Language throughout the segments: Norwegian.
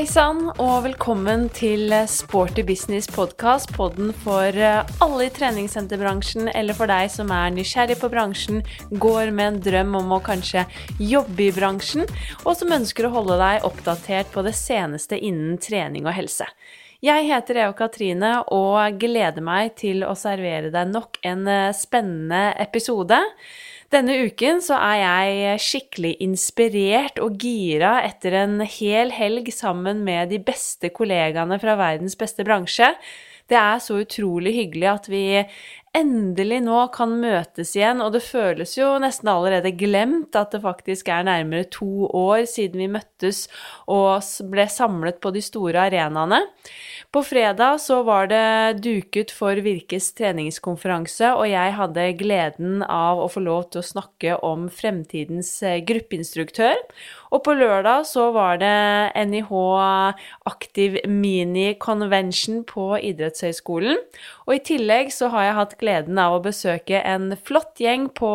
Hei sann, og velkommen til Sporty business podkast. Podden for eh, alle i treningssenterbransjen, eller for deg som er nysgjerrig på bransjen, går med en drøm om å kanskje jobbe i bransjen, og som ønsker å holde deg oppdatert på det seneste innen trening og helse. Jeg heter Eo Katrine og gleder meg til å servere deg nok en eh, spennende episode. Denne uken så er jeg skikkelig inspirert og gira etter en hel helg sammen med de beste kollegaene fra verdens beste bransje. Det er så utrolig hyggelig at vi endelig nå kan møtes igjen, og det føles jo nesten allerede glemt at det faktisk er nærmere to år siden vi møttes og ble samlet på de store arenaene. På fredag så var det duket for Virkes treningskonferanse, og jeg hadde gleden av å få lov til å snakke om fremtidens eh, gruppeinstruktør. Og på lørdag så var det NIH Aktiv Mini Convention på Idrettshøgskolen. Og i tillegg så har jeg hatt gleden av å besøke en flott gjeng på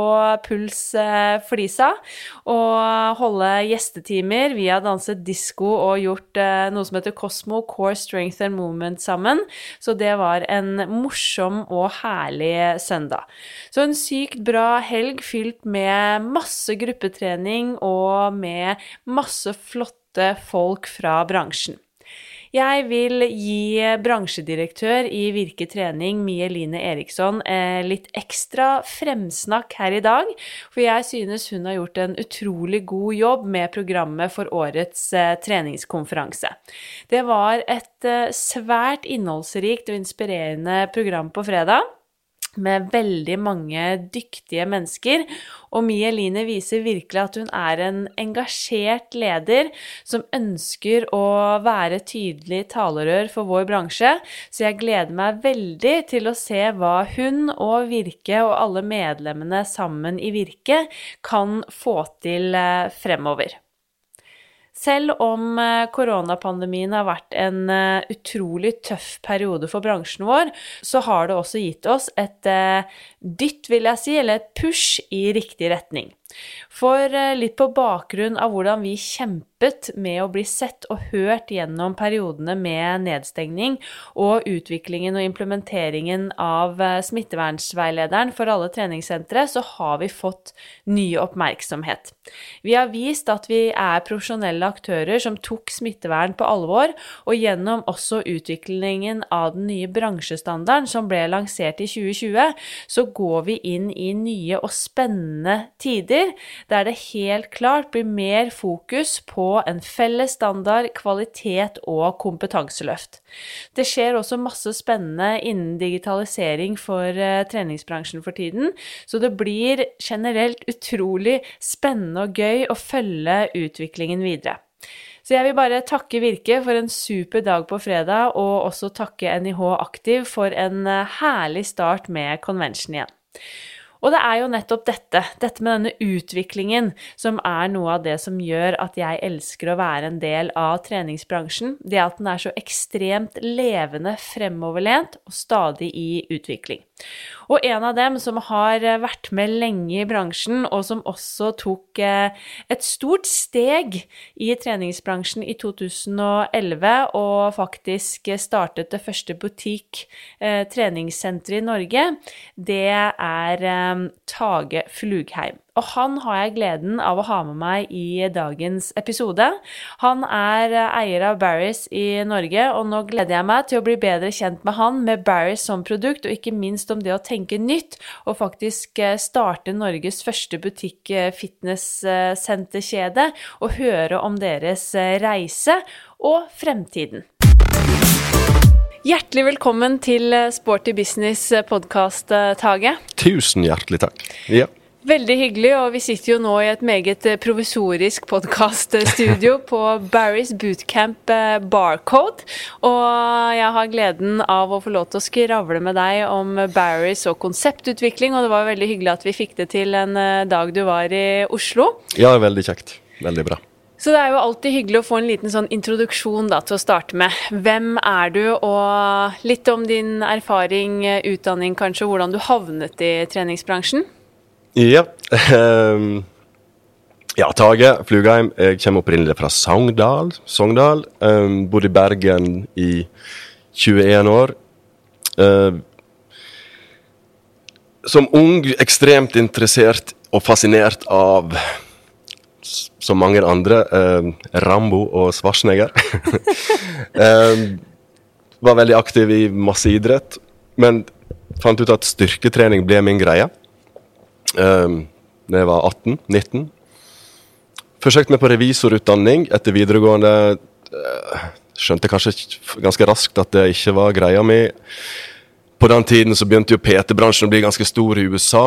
Puls eh, Flisa og holde gjestetimer. Vi har danset disko og gjort eh, noe som heter Cosmo Core Strength and Movement sammen. Så det var en morsom og herlig søndag. Så en sykt bra helg fylt med masse gruppetrening og med masse flotte folk fra bransjen. Jeg vil gi bransjedirektør i Virke Trening, Mie Line Eriksson, eh, litt ekstra fremsnakk her i dag, for jeg synes hun har gjort en utrolig god jobb med programmet for årets eh, treningskonferanse. Det var et eh, svært innholdsrikt og inspirerende program på fredag med veldig mange dyktige mennesker. Og Mie Eline viser virkelig at hun er en engasjert leder som ønsker å være tydelig talerør for vår bransje. Så jeg gleder meg veldig til å se hva hun og Virke og alle medlemmene sammen i Virke kan få til eh, fremover. Selv om eh, koronapandemien har vært en eh, utrolig tøff periode for bransjen vår, så har det også gitt oss et eh, dytt, vil jeg si, eller et push i riktig retning. For eh, litt på bakgrunn av hvordan vi kjempet med å bli sett og hørt gjennom periodene med nedstengning og utviklingen og implementeringen av smittevernveilederen smittevernsveilederen for alle treningssentre, så har vi fått ny oppmerksomhet. Vi har vist at vi er profesjonelle aktører som tok smittevern på alvor, og gjennom også utviklingen av den nye bransjestandarden som ble lansert i 2020, så går vi inn i nye og spennende tider der det helt klart blir mer fokus på en felles standard, kvalitet og kompetanseløft. Det skjer også masse spennende innen digitalisering for uh, treningsbransjen for tiden, så det blir generelt utrolig spennende og gøy å følge utviklingen videre. Så jeg vil bare takke Virke for en super dag på fredag, og også takke NIH Aktiv for en eh, herlig start med convention igjen. Og det er jo nettopp dette, dette med denne utviklingen, som er noe av det som gjør at jeg elsker å være en del av treningsbransjen. Det at den er så ekstremt levende, fremoverlent og stadig i utvikling. Og en av dem som har eh, vært med lenge i bransjen, og som også tok eh, et stort steg i treningsbransjen i 2011, og faktisk startet det første butikk-treningssenteret eh, i Norge, det er Tage Flugheim. Og han har jeg gleden av å ha med meg i dagens episode. Han er eier av Barris i Norge, og nå gleder jeg meg til å bli bedre kjent med han, med Barris som produkt, og ikke minst om det å tenke nytt, og faktisk eh, starte Norges første butikk-fitness-senterkjede, og høre om deres eh, reise og fremtiden. Hjertelig velkommen til Sporty Business podkast, Tage. Tusen hjertelig takk. Ja. Veldig hyggelig, og vi sitter jo nå i et meget eh, provisorisk podkaststudio på Barry's Bootcamp eh, Barcode. Og jeg har gleden av å få lov til å skravle med deg om Barry's og konseptutvikling, og det var veldig hyggelig at vi fikk det til en eh, dag du var i Oslo. Ja, veldig kjekt. Veldig bra. Så det er jo alltid hyggelig å få en liten sånn introduksjon da, til å starte med. Hvem er du, og litt om din erfaring, utdanning kanskje, hvordan du havnet i treningsbransjen? Ja. Um, Ja, Tage Flugheim. Jeg kommer opprinnelig fra Sogndal. Sogndal. Um, bodde i Bergen i 21 år. Uh, som ung ekstremt interessert og fascinert av, som mange andre, uh, Rambo og Schwarzenegger. um, var veldig aktiv i masse idrett, men fant ut at styrketrening ble min greie. Um, da jeg var 18-19. Forsøkte meg på revisorutdanning etter videregående. Skjønte kanskje ganske raskt at det ikke var greia mi. På den tiden så begynte jo PT-bransjen å bli ganske stor i USA.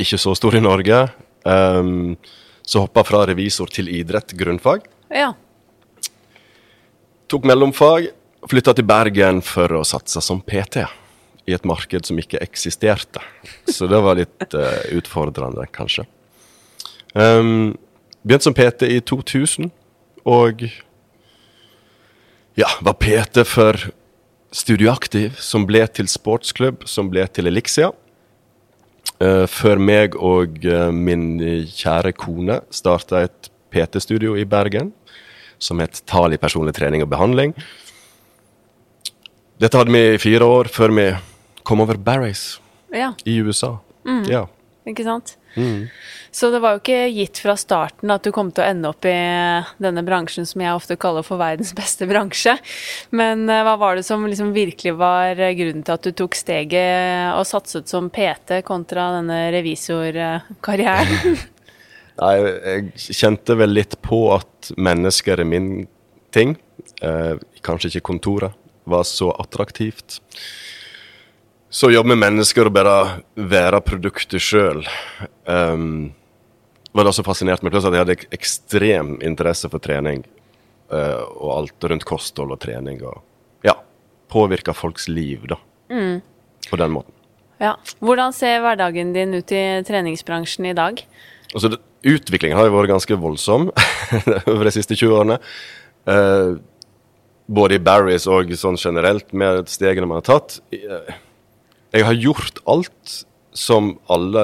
Ikke så stor i Norge. Um, så hoppa fra revisor til idrett, grunnfag. Ja. Tok mellomfag. Flytta til Bergen for å satse som PT i et marked som ikke eksisterte. Så det var litt uh, utfordrende, kanskje. Um, begynte som PT i 2000, og ja, var PT for Studioaktiv, som ble til sportsklubb, som ble til Elixia. Uh, før meg og uh, min kjære kone starta et PT-studio i Bergen som het Tali personlig trening og behandling. Dette hadde vi i fire år før vi kom over Barrays ja. i USA. Ja. Ikke sant? Så det var jo ikke gitt fra starten at du kom til å ende opp i denne bransjen som jeg ofte kaller for verdens beste bransje. Men eh, hva var det som liksom virkelig var grunnen til at du tok steget og satset som PT kontra denne revisorkarrieren? Nei, jeg kjente vel litt på at mennesker er min ting. Eh, kanskje ikke kontoret var så attraktivt. Så jobbe med mennesker og bare være produktet sjøl um, var det også fascinert meg. Pluss at jeg hadde ekstrem interesse for trening Uh, og alt rundt kosthold og trening. og ja, Påvirka folks liv, da. På den måten. Ja. Hvordan ser hverdagen din ut i treningsbransjen i dag? Altså, det- Utviklingen har jo vært ganske voldsom over de siste 20 årene. Uh, både i Barry's og sånn generelt, med stegene man har tatt. Eh, Jeg har gjort alt som alle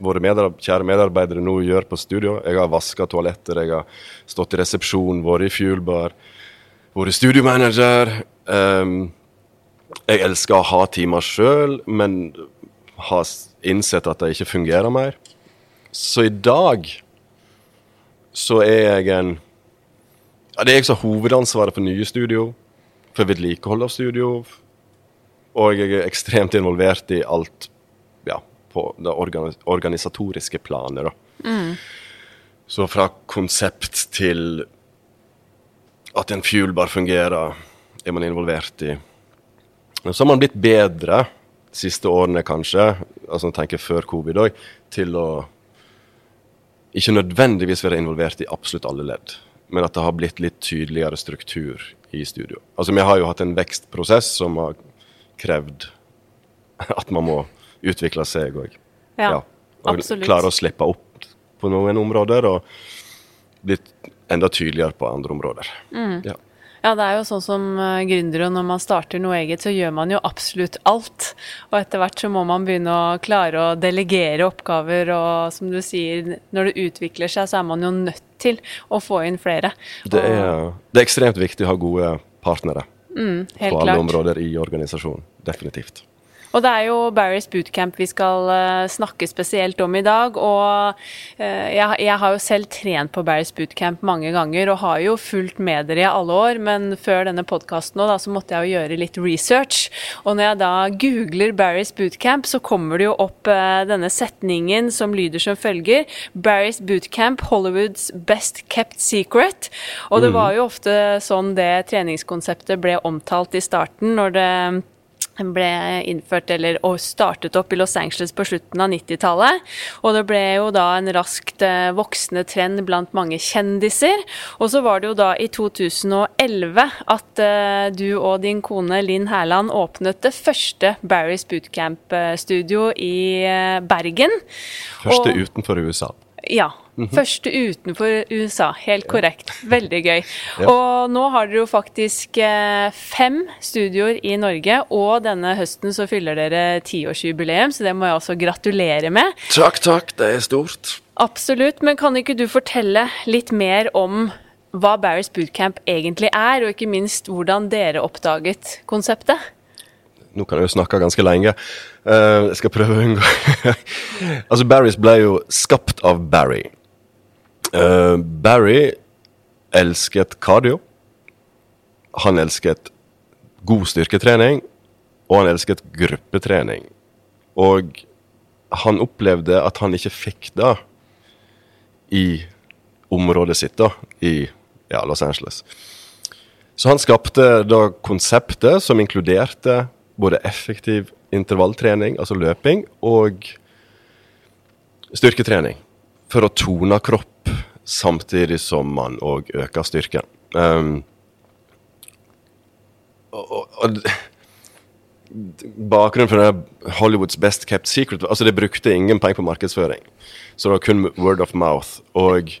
våre medarbeid kjære medarbeidere nå gjør på studio. Jeg har vaska toaletter, jeg har stått i resepsjon, vært i fuelbar, vært studiomanager. Um, jeg elsker å ha timer sjøl, men har innsett at det ikke fungerer mer. Så i dag så er jeg en ja, Det er jeg som har hovedansvaret for nye studio, for vedlikehold av studio. Og jeg er ekstremt involvert i alt ja, på det organisatoriske planet. Da. Så fra konsept til at en fuelbar fungerer, er man involvert i. Så har man blitt bedre de siste årene, kanskje, altså jeg tenker før covid òg, til å ikke nødvendigvis være involvert i absolutt alle ledd, men at det har blitt litt tydeligere struktur i studio. Altså Vi har jo hatt en vekstprosess som har krevd at man må utvikle seg og, Ja, og absolutt. klare å slippe opp på noen områder og bli enda tydeligere på andre områder. Mm. Ja. Ja, det er jo sånn som uh, gründere, når man starter noe eget, så gjør man jo absolutt alt. Og etter hvert så må man begynne å klare å delegere oppgaver, og som du sier, når det utvikler seg, så er man jo nødt til å få inn flere. Det, er, det er ekstremt viktig å ha gode partnere mm, helt på alle klart. områder i organisasjonen. Definitivt. Og det er jo Barry's bootcamp vi skal eh, snakke spesielt om i dag. Og eh, jeg, jeg har jo selv trent på Barry's bootcamp mange ganger og har jo fulgt med dere i alle år, men før denne podkasten nå, da, så måtte jeg jo gjøre litt research. Og når jeg da googler Barry's bootcamp, så kommer det jo opp eh, denne setningen som lyder som følger Barry's bootcamp, Hollywoods best kept secret. Og det var jo ofte sånn det treningskonseptet ble omtalt i starten, når det ble innført eller startet opp i Los Angeles på slutten av 90-tallet. Og det ble jo da en raskt eh, voksende trend blant mange kjendiser. Og så var det jo da i 2011 at uh, du og din kone Linn Herland åpnet det første Barry's Bootcamp-studio i eh, Bergen. Første Og- utenfor USA. ja. Første utenfor USA. Helt korrekt. Veldig gøy. Ja. Og nå har dere jo faktisk eh, fem studioer i Norge, og denne høsten så fyller dere tiårsjubileum, så det må jeg også gratulere med. Takk, takk. Det er stort. Absolutt, men kan ikke du fortelle litt mer om hva Barry's Bootcamp egentlig er, og ikke minst hvordan dere oppdaget konseptet? Nå kan jeg jo snakke ganske lenge. Uh, jeg skal prøve å unngå Altså, Barry's ble jo skapt av Barry. Uh, Barry elsket cardio. Han elsket god styrketrening, og han elsket gruppetrening. Og han opplevde at han ikke fikk det i området sitt, da, i ja, Los Angeles. Så han skapte da konseptet som inkluderte både effektiv intervalltrening, altså løping, og styrketrening. For å tone kropp samtidig som man òg øker styrken. Um, og, og, bakgrunnen for det Hollywoods best kept secret altså Det brukte ingen penger på markedsføring. Så det var kun word of mouth. Og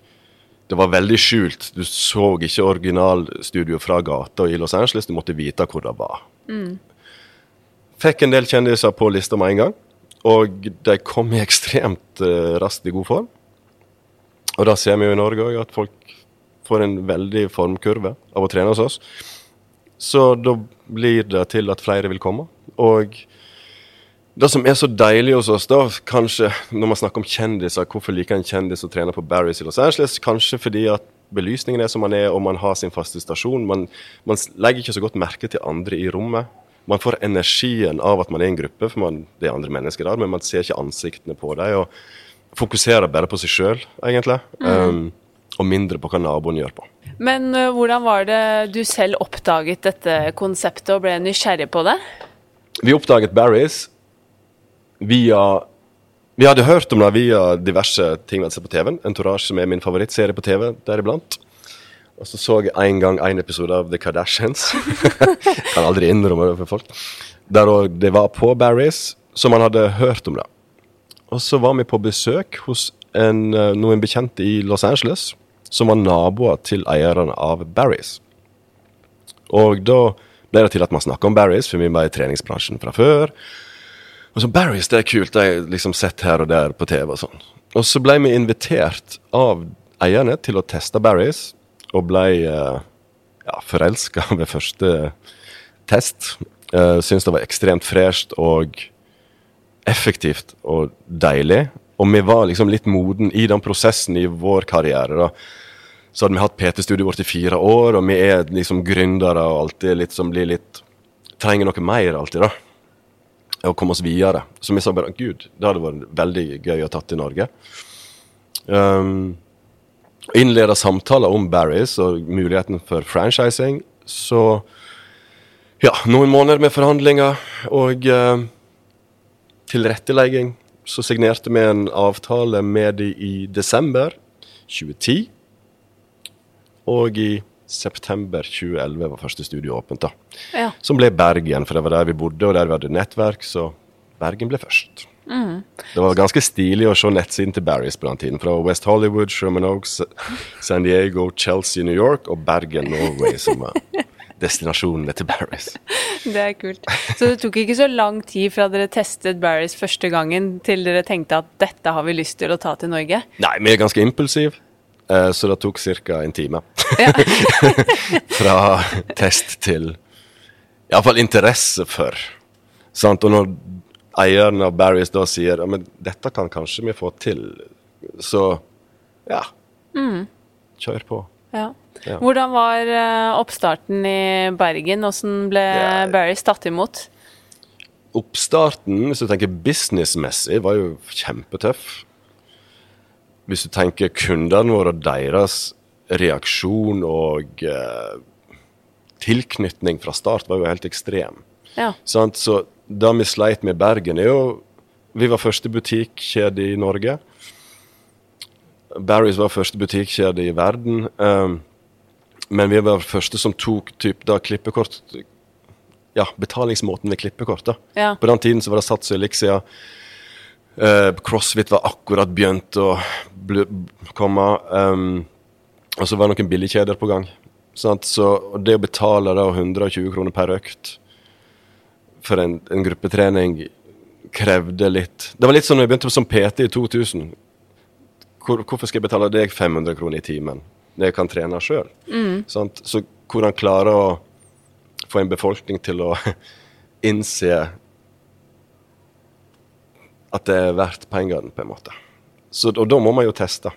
det var veldig skjult. Du så ikke originalstudio fra gata i Los Angeles, du måtte vite hvor det var. Mm. Fikk en del kjendiser på lista med en gang, og de kom i ekstremt uh, raskt i god form. Og da ser vi jo i Norge òg, at folk får en veldig formkurve av å trene hos oss. Så da blir det til at flere vil komme. Og det som er så deilig hos oss, da, kanskje når man snakker om kjendiser Hvorfor liker en kjendis å trene på Barry's i Los Angeles? Kanskje fordi at belysningen er som man er, og man har sin faste stasjon. Man, man legger ikke så godt merke til andre i rommet. Man får energien av at man er en gruppe, for man, det er andre mennesker der, men man ser ikke ansiktene på dem. Fokuserer bare på seg sjøl, egentlig. Mm. Um, og mindre på hva naboen gjør på. Men uh, hvordan var det du selv oppdaget dette konseptet og ble nysgjerrig på det? Vi oppdaget Barry's via Vi hadde hørt om det via diverse ting vi hadde sett på TV-en. Entourage, som er min favorittserie på TV deriblant. Og så så jeg en gang en episode av The Kardashians. kan aldri innrømme det for folk. Der det var på Barry's, så man hadde hørt om det. Og så var vi på besøk hos en, eh, noen bekjente i Los Angeles som var naboer til eierne av Barry's. Og da ble det til at man snakka om Barry's, for vi var i treningsbransjen fra før. Og så Barry's, det er kult, det har jeg liksom sett her og der på TV og sånn. Og så ble vi invitert av eierne til å teste Barry's, og ble uh, ja, forelska ved første test. Uh, Syns det var ekstremt fresht og effektivt og deilig. Og vi var liksom litt moden i den prosessen i vår karriere. da så hadde vi hatt PT-studioet vårt i fire år, og vi er liksom gründere og alltid litt som blir litt Trenger noe mer alltid, da. Og komme oss videre. Så vi sa bare gud, det hadde vært veldig gøy å tatt i Norge. Um, Innleda samtaler om Barry's og muligheten for franchising. Så ja, noen måneder med forhandlinger og uh, tilrettelegging. Så signerte vi en avtale med de i desember 2010. Og i september 2011 var første studio åpent, da. Ja. Som ble Bergen, for det var der vi bodde og der vi hadde nettverk, så Bergen ble først. Mm. Det var ganske stilig å se nettsiden til Barry's på den tiden. Fra West Hollywood, Sherman Oaks, San Diego, Chelsea, New York og Bergen, Norway, som var destinasjonene til Barris. Det er kult. Så det tok ikke så lang tid fra dere testet Barris første gangen, til dere tenkte at dette har vi lyst til å ta til Norge? Nei, vi er ganske impulsive. Eh, så det tok ca. en time. Fra test til iallfall interesse for. Sant? Og når eieren av Barris da sier ja, men dette kan kanskje vi få til, så ja. Mm. Kjør på. Ja. Ja. Hvordan var uh, oppstarten i Bergen? Hvordan ble ja. Barris tatt imot? Oppstarten, hvis du tenker businessmessig, var jo kjempetøff hvis du tenker kundene våre og deres reaksjon og eh, tilknytning fra start var jo helt ekstrem. Ja. Så da vi sleit med Bergen, er jo Vi var første butikkjede i Norge. Barry's var første butikkjede i verden. Um, men vi var første som tok typ, da, klippekort Ja, betalingsmåten ved klippekort. da. Ja. På den tiden så var det Sats og Elixia. Uh, CrossFit var akkurat begynt å komme. Um, og så var det noen billigkjeder på gang. Sant? Så det å betale da 120 kroner per økt for en, en, gruppetrening krevde litt Det var litt sånn da jeg begynte som PT i 2000. hvor, hvorfor skal jeg betale deg 500 kroner i timen når jeg kan trene sjøl? Så hvordan klare å få en befolkning til å innse at det er verdt pengene, på en måte. Så, og da må man jo teste.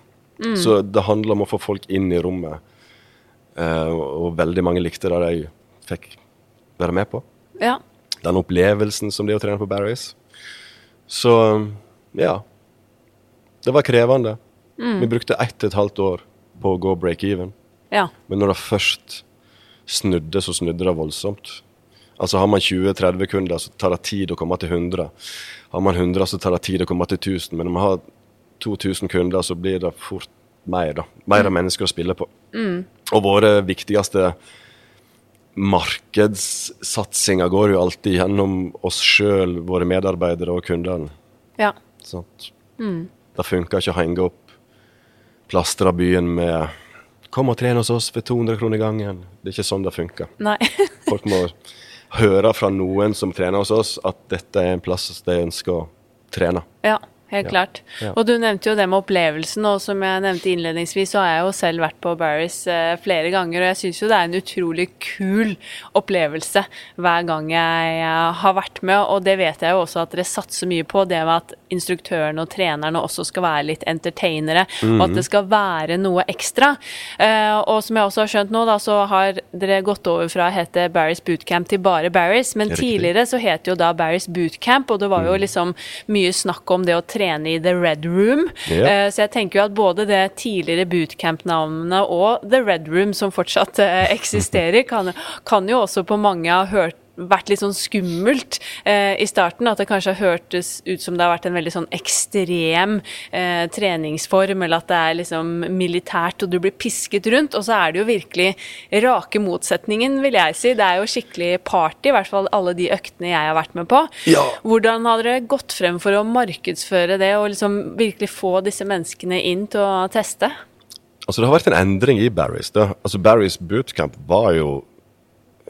Så det handler om å få folk inn i rommet. Uh, og, veldig mange likte det de fikk være med på. Ja. Den opplevelsen som det er å trene på Barry's. Så ja. Det var krevende. Vi brukte ett og et halvt år på å gå break-even. Ja. Men når det først snudde, så snudde det voldsomt. Altså Har man 20-30 kunder, så tar det tid å komme til 100. Har man 100, så tar det tid å komme til 1000. Men når man har 2000 kunder, så blir det fort mer. da. Mer mennesker å spille på. Og våre viktigste markedssatsinger går jo alltid gjennom oss sjøl, våre medarbeidere og kundene. Ja. Sant? Det funker ikke å henge opp plaster av byen med 'Kom og tren hos oss for 200 kroner gangen'. Det er ikke sånn det funker. Nei. Folk må høre fra noen som trener hos oss, at dette er en plass de ønsker å trene. Ja, helt Ja. klart. Og du nevnte jo det med opplevelsen, og som jeg nevnte innledningsvis, så har jeg jo selv vært på Barris eh, flere ganger, og jeg syns jo det er en utrolig kul opplevelse hver gang jeg har vært med, og det vet jeg jo også at dere satser mye på, det med at instruktørene og trenerne også skal være litt entertainere, og at det skal være noe ekstra. Eh, og som jeg også har skjønt nå, da, så har dere gått over fra å hete Barris Bootcamp til bare Barris, men tidligere så het jo da Barris Bootcamp, og det var jo Mm. liksom mye snakk om det å trene i The Red Room. Eh, Så jeg tenker jo at både det tidligere bootcamp-navnet og The Red Room, som fortsatt eh, eksisterer, kan, kan jo også på mange ha hørt vært litt sånn skummelt eh, i starten. At det kanskje har hørtes ut som det har vært en veldig sånn ekstrem eh, treningsform, eller at det er liksom militært og du blir pisket rundt. Og så er det jo virkelig rake motsetningen, vil jeg si. Det er jo skikkelig party, i hvert fall alle de øktene jeg har vært med på. Ja. Hvordan har dere gått frem for å markedsføre det, og liksom virkelig få disse menneskene inn til å teste? Altså Det har vært en endring i Barry's. da. Altså Barry's bootcamp var jo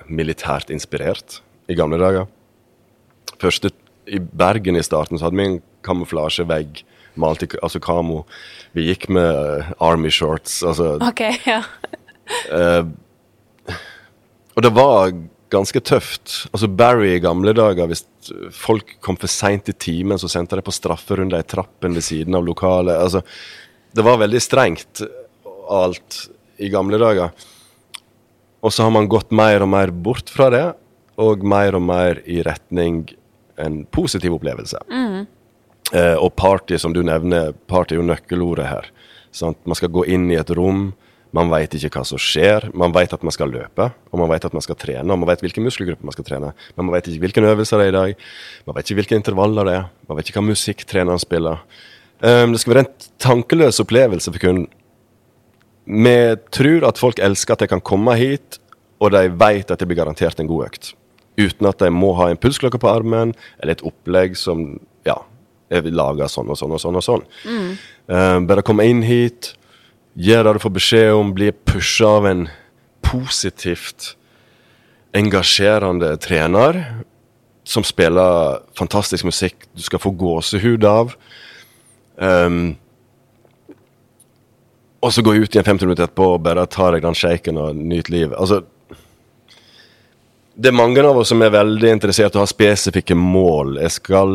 militært inspirert i gamle dager. Første I Bergen i starten så hadde vi en kamuflasjevegg malt i altså kamo. Vi gikk med uh, army shorts. altså Ok, ja. Og det var ganske tøft. Altså Barry i gamle dager, hvis folk kom for seint i timen, så sendte de på strafferunde i trappen ved siden av lokalet. Altså, det var veldig strengt alt i gamle dager. Og så har man gått mer og mer bort fra det, og mer og mer i retning en positiv opplevelse. Eh, og party, som du nevner, party er jo nøkkelordet her. Sant? Man skal gå inn i et rom, man vet ikke hva som skjer. Man vet at man skal løpe, og man vet at man skal trene, og man vet hvilke muskelgrupper man skal trene. Men man vet ikke hvilke øvelser det er i dag, man vet ikke hvilke intervaller det er, man vet ikke hva musikk treneren spiller. Um, det skal være en tankeløs opplevelse for kunden. Vi tror at folk elsker at de kan komme hit, og de vet at det blir garantert en god økt. Uten at de må ha en pulsklokke på armen, eller et opplegg som ja, er laga sånn og sånn og sånn. og sånn. Um, bare komme inn hit, gjør det du får beskjed om, bli pusha av en positivt engasjerende trener som spiller fantastisk musikk du skal få gåsehud av. Um, og så gå ut igjen 50 minutter etterpå og bare ta deg den shaken og nyte livet. Altså, det er mange av oss som er veldig interessert i å ha spesifikke mål. Jeg skal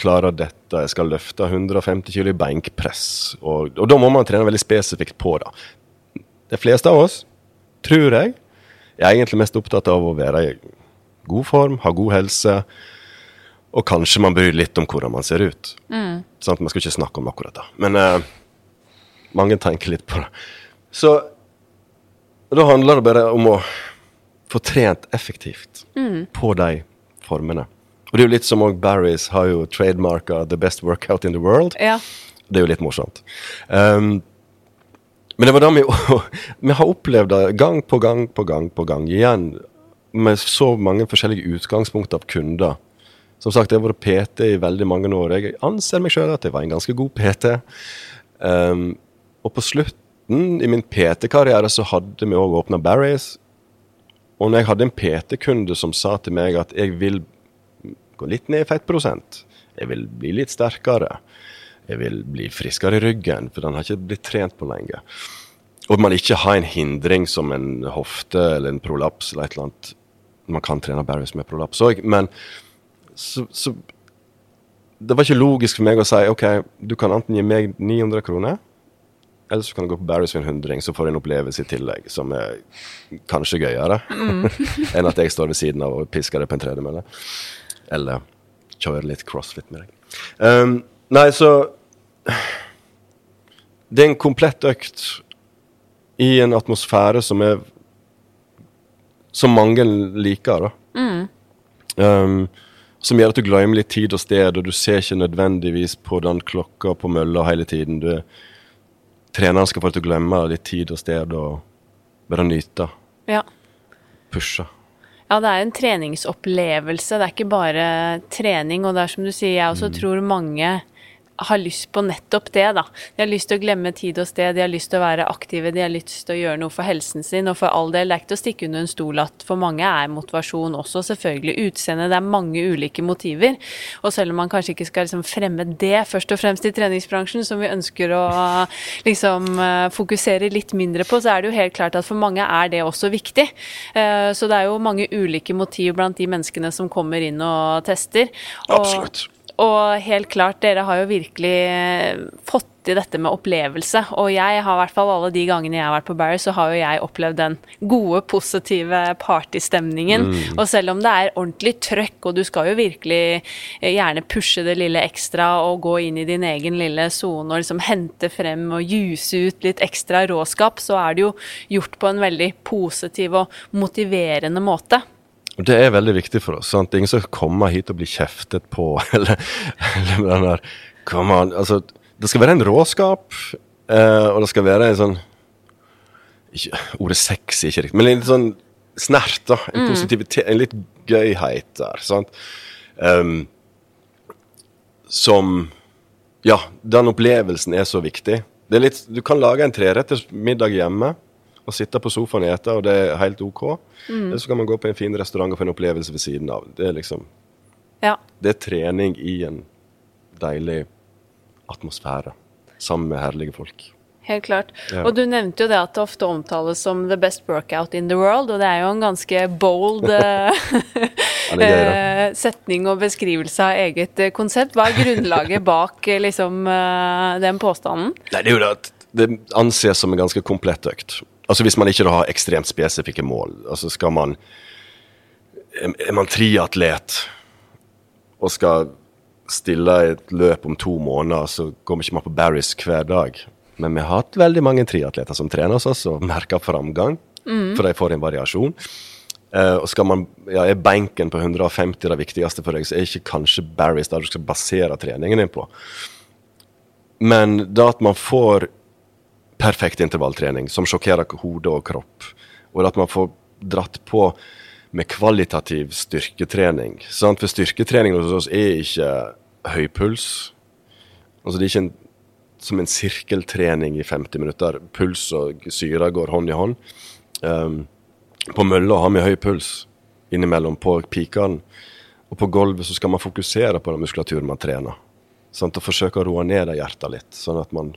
klare dette, jeg skal løfte 150 kg i benkpress. Og, og da må man trene veldig spesifikt på det. De fleste av oss, tror jeg, er egentlig mest opptatt av å være i god form, ha god helse, og kanskje man bryr litt om hvordan man ser ut. Sant? Man skal ikke snakke om akkurat det. Men eh, mange tenker litt på det. Så da handler det bare om å få trent effektivt på de formene. Og det er jo litt som òg Barry's har jo trademarka 'the best workout in the world'. Ja. Det er jo litt morsomt. Um, men det var da vi, vi har opplevd det gang på gang på gang på gang igjen. Med så mange forskjellige utgangspunkt av kunder. Som sagt, jeg har vært PT i veldig mange år. Jeg anser meg sjøl at jeg var en ganske god PT. Um, og på slutten i min PT-karriere så hadde vi òg åpna Barry's. Og når jeg hadde en PT-kunde som sa til meg at jeg vil gå litt ned i fettprosent, jeg vil bli litt sterkere, jeg vil bli friskere i ryggen, for den har ikke blitt trent på lenge. Og man ikke har en hindring som en hofte eller en prolaps eller et eller annet. Man kan trene Barry's med prolaps òg, men så, så Det var ikke logisk for meg å si OK, du kan enten gi meg 900 kroner, eller så kan du gå på Barry's for en hundring, så får du en opplevelse i tillegg som er kanskje gøyere mm. enn at jeg står ved siden av og pisker deg på en tredemølle. Eller kjører litt crossfit med deg. Um, nei, så Det er en komplett økt i en atmosfære som er Som mange liker, da. Mm. Um, som gjør at du glemmer litt tid og sted, og du ser ikke nødvendigvis på den klokka på mølla hele tiden. Du, treneren skal få deg til å glemme litt tid og sted og bare nyte. Ja. Pushe. Ja, det er en treningsopplevelse. Det er ikke bare trening. Og det er som du sier, jeg også mm. tror mange har lyst på nettopp det, da. De har lyst til å glemme tid og sted, de har lyst til å være aktive, de har lyst til å gjøre noe for helsen sin. Og for all del, det er ikke å stikke under en stol at for mange er motivasjon også selvfølgelig utseende. Det er mange ulike motiver. Og selv om man kanskje ikke skal liksom fremme det først og fremst i treningsbransjen, som vi ønsker å liksom eh, fokusere litt mindre på, så er det jo helt klart at for mange er det også viktig. Eh, så det er jo mange ulike motiv blant de menneskene som kommer inn og tester. Og Absolutt. Og helt klart, dere har jo virkelig fått til dette med opplevelse. Og jeg har i hvert fall alle de gangene jeg har vært på Barry, så har jo jeg opplevd den gode, positive partystemningen. Mm. Og selv om det er ordentlig trøkk, og du skal jo virkelig eh, gjerne pushe det lille ekstra og gå inn i din egen lille sone og liksom hente frem og juse ut litt ekstra råskap, så er det jo gjort på en veldig positiv og motiverende måte. Og Det er veldig viktig for oss. sant? Ingen som kommer hit og blir kjeftet på, eller, eller den der Come on. Altså, det skal være en råskap, eh, og det skal være en sånn ikke, Ordet sexy ikke riktig, men en litt sånn snert, da. En mm. positivitet, en litt gøyhet der. sant? Um, som Ja, den opplevelsen er så viktig. Det er litt, du kan lage en treretters middag hjemme og sitte på sofaen og ete, og det er helt OK. Mm. Eller så kan man gå på en fin restaurant og få en opplevelse ved siden av. Det er liksom ja. Det er trening i en deilig atmosfære sammen med herlige folk. Helt klart. Ja. Og du nevnte jo det at det ofte omtales som the best workout in the world, og det er jo en ganske bold eh, eh, setning og beskrivelse av eget eh, konsept. Hva er grunnlaget bak liksom, den påstanden? Nei, det er jo det at det anses som en ganske komplett økt. Altså Hvis man ikke har ekstremt spesifikke mål. Altså skal man Er man triatlet og skal stille et løp om to måneder, så går ikke man på Barry's hver dag. Men vi har hatt veldig mange triatleter som trener hos oss og merker framgang. Mm. For de får en variasjon. Uh, og skal man, ja, Er benken på 150 det viktigste for deg, så er ikke kanskje Barry's der du skal basere treningen din på. Men det at man får perfekt intervalltrening som sjokkerer hode og kropp. Og at man får dratt på med kvalitativ styrketrening. Sant? For styrketrening hos oss er ikke høy puls. Altså det er ikke en, som en sirkeltrening i 50 minutter. Puls og syre går hånd i hånd. Um, på mølla har vi høy puls innimellom på pikene. Og på gulvet så skal man fokusere på den muskulaturen man trener. Sant? Og forsøke å roe ned hjertet litt, sånn at man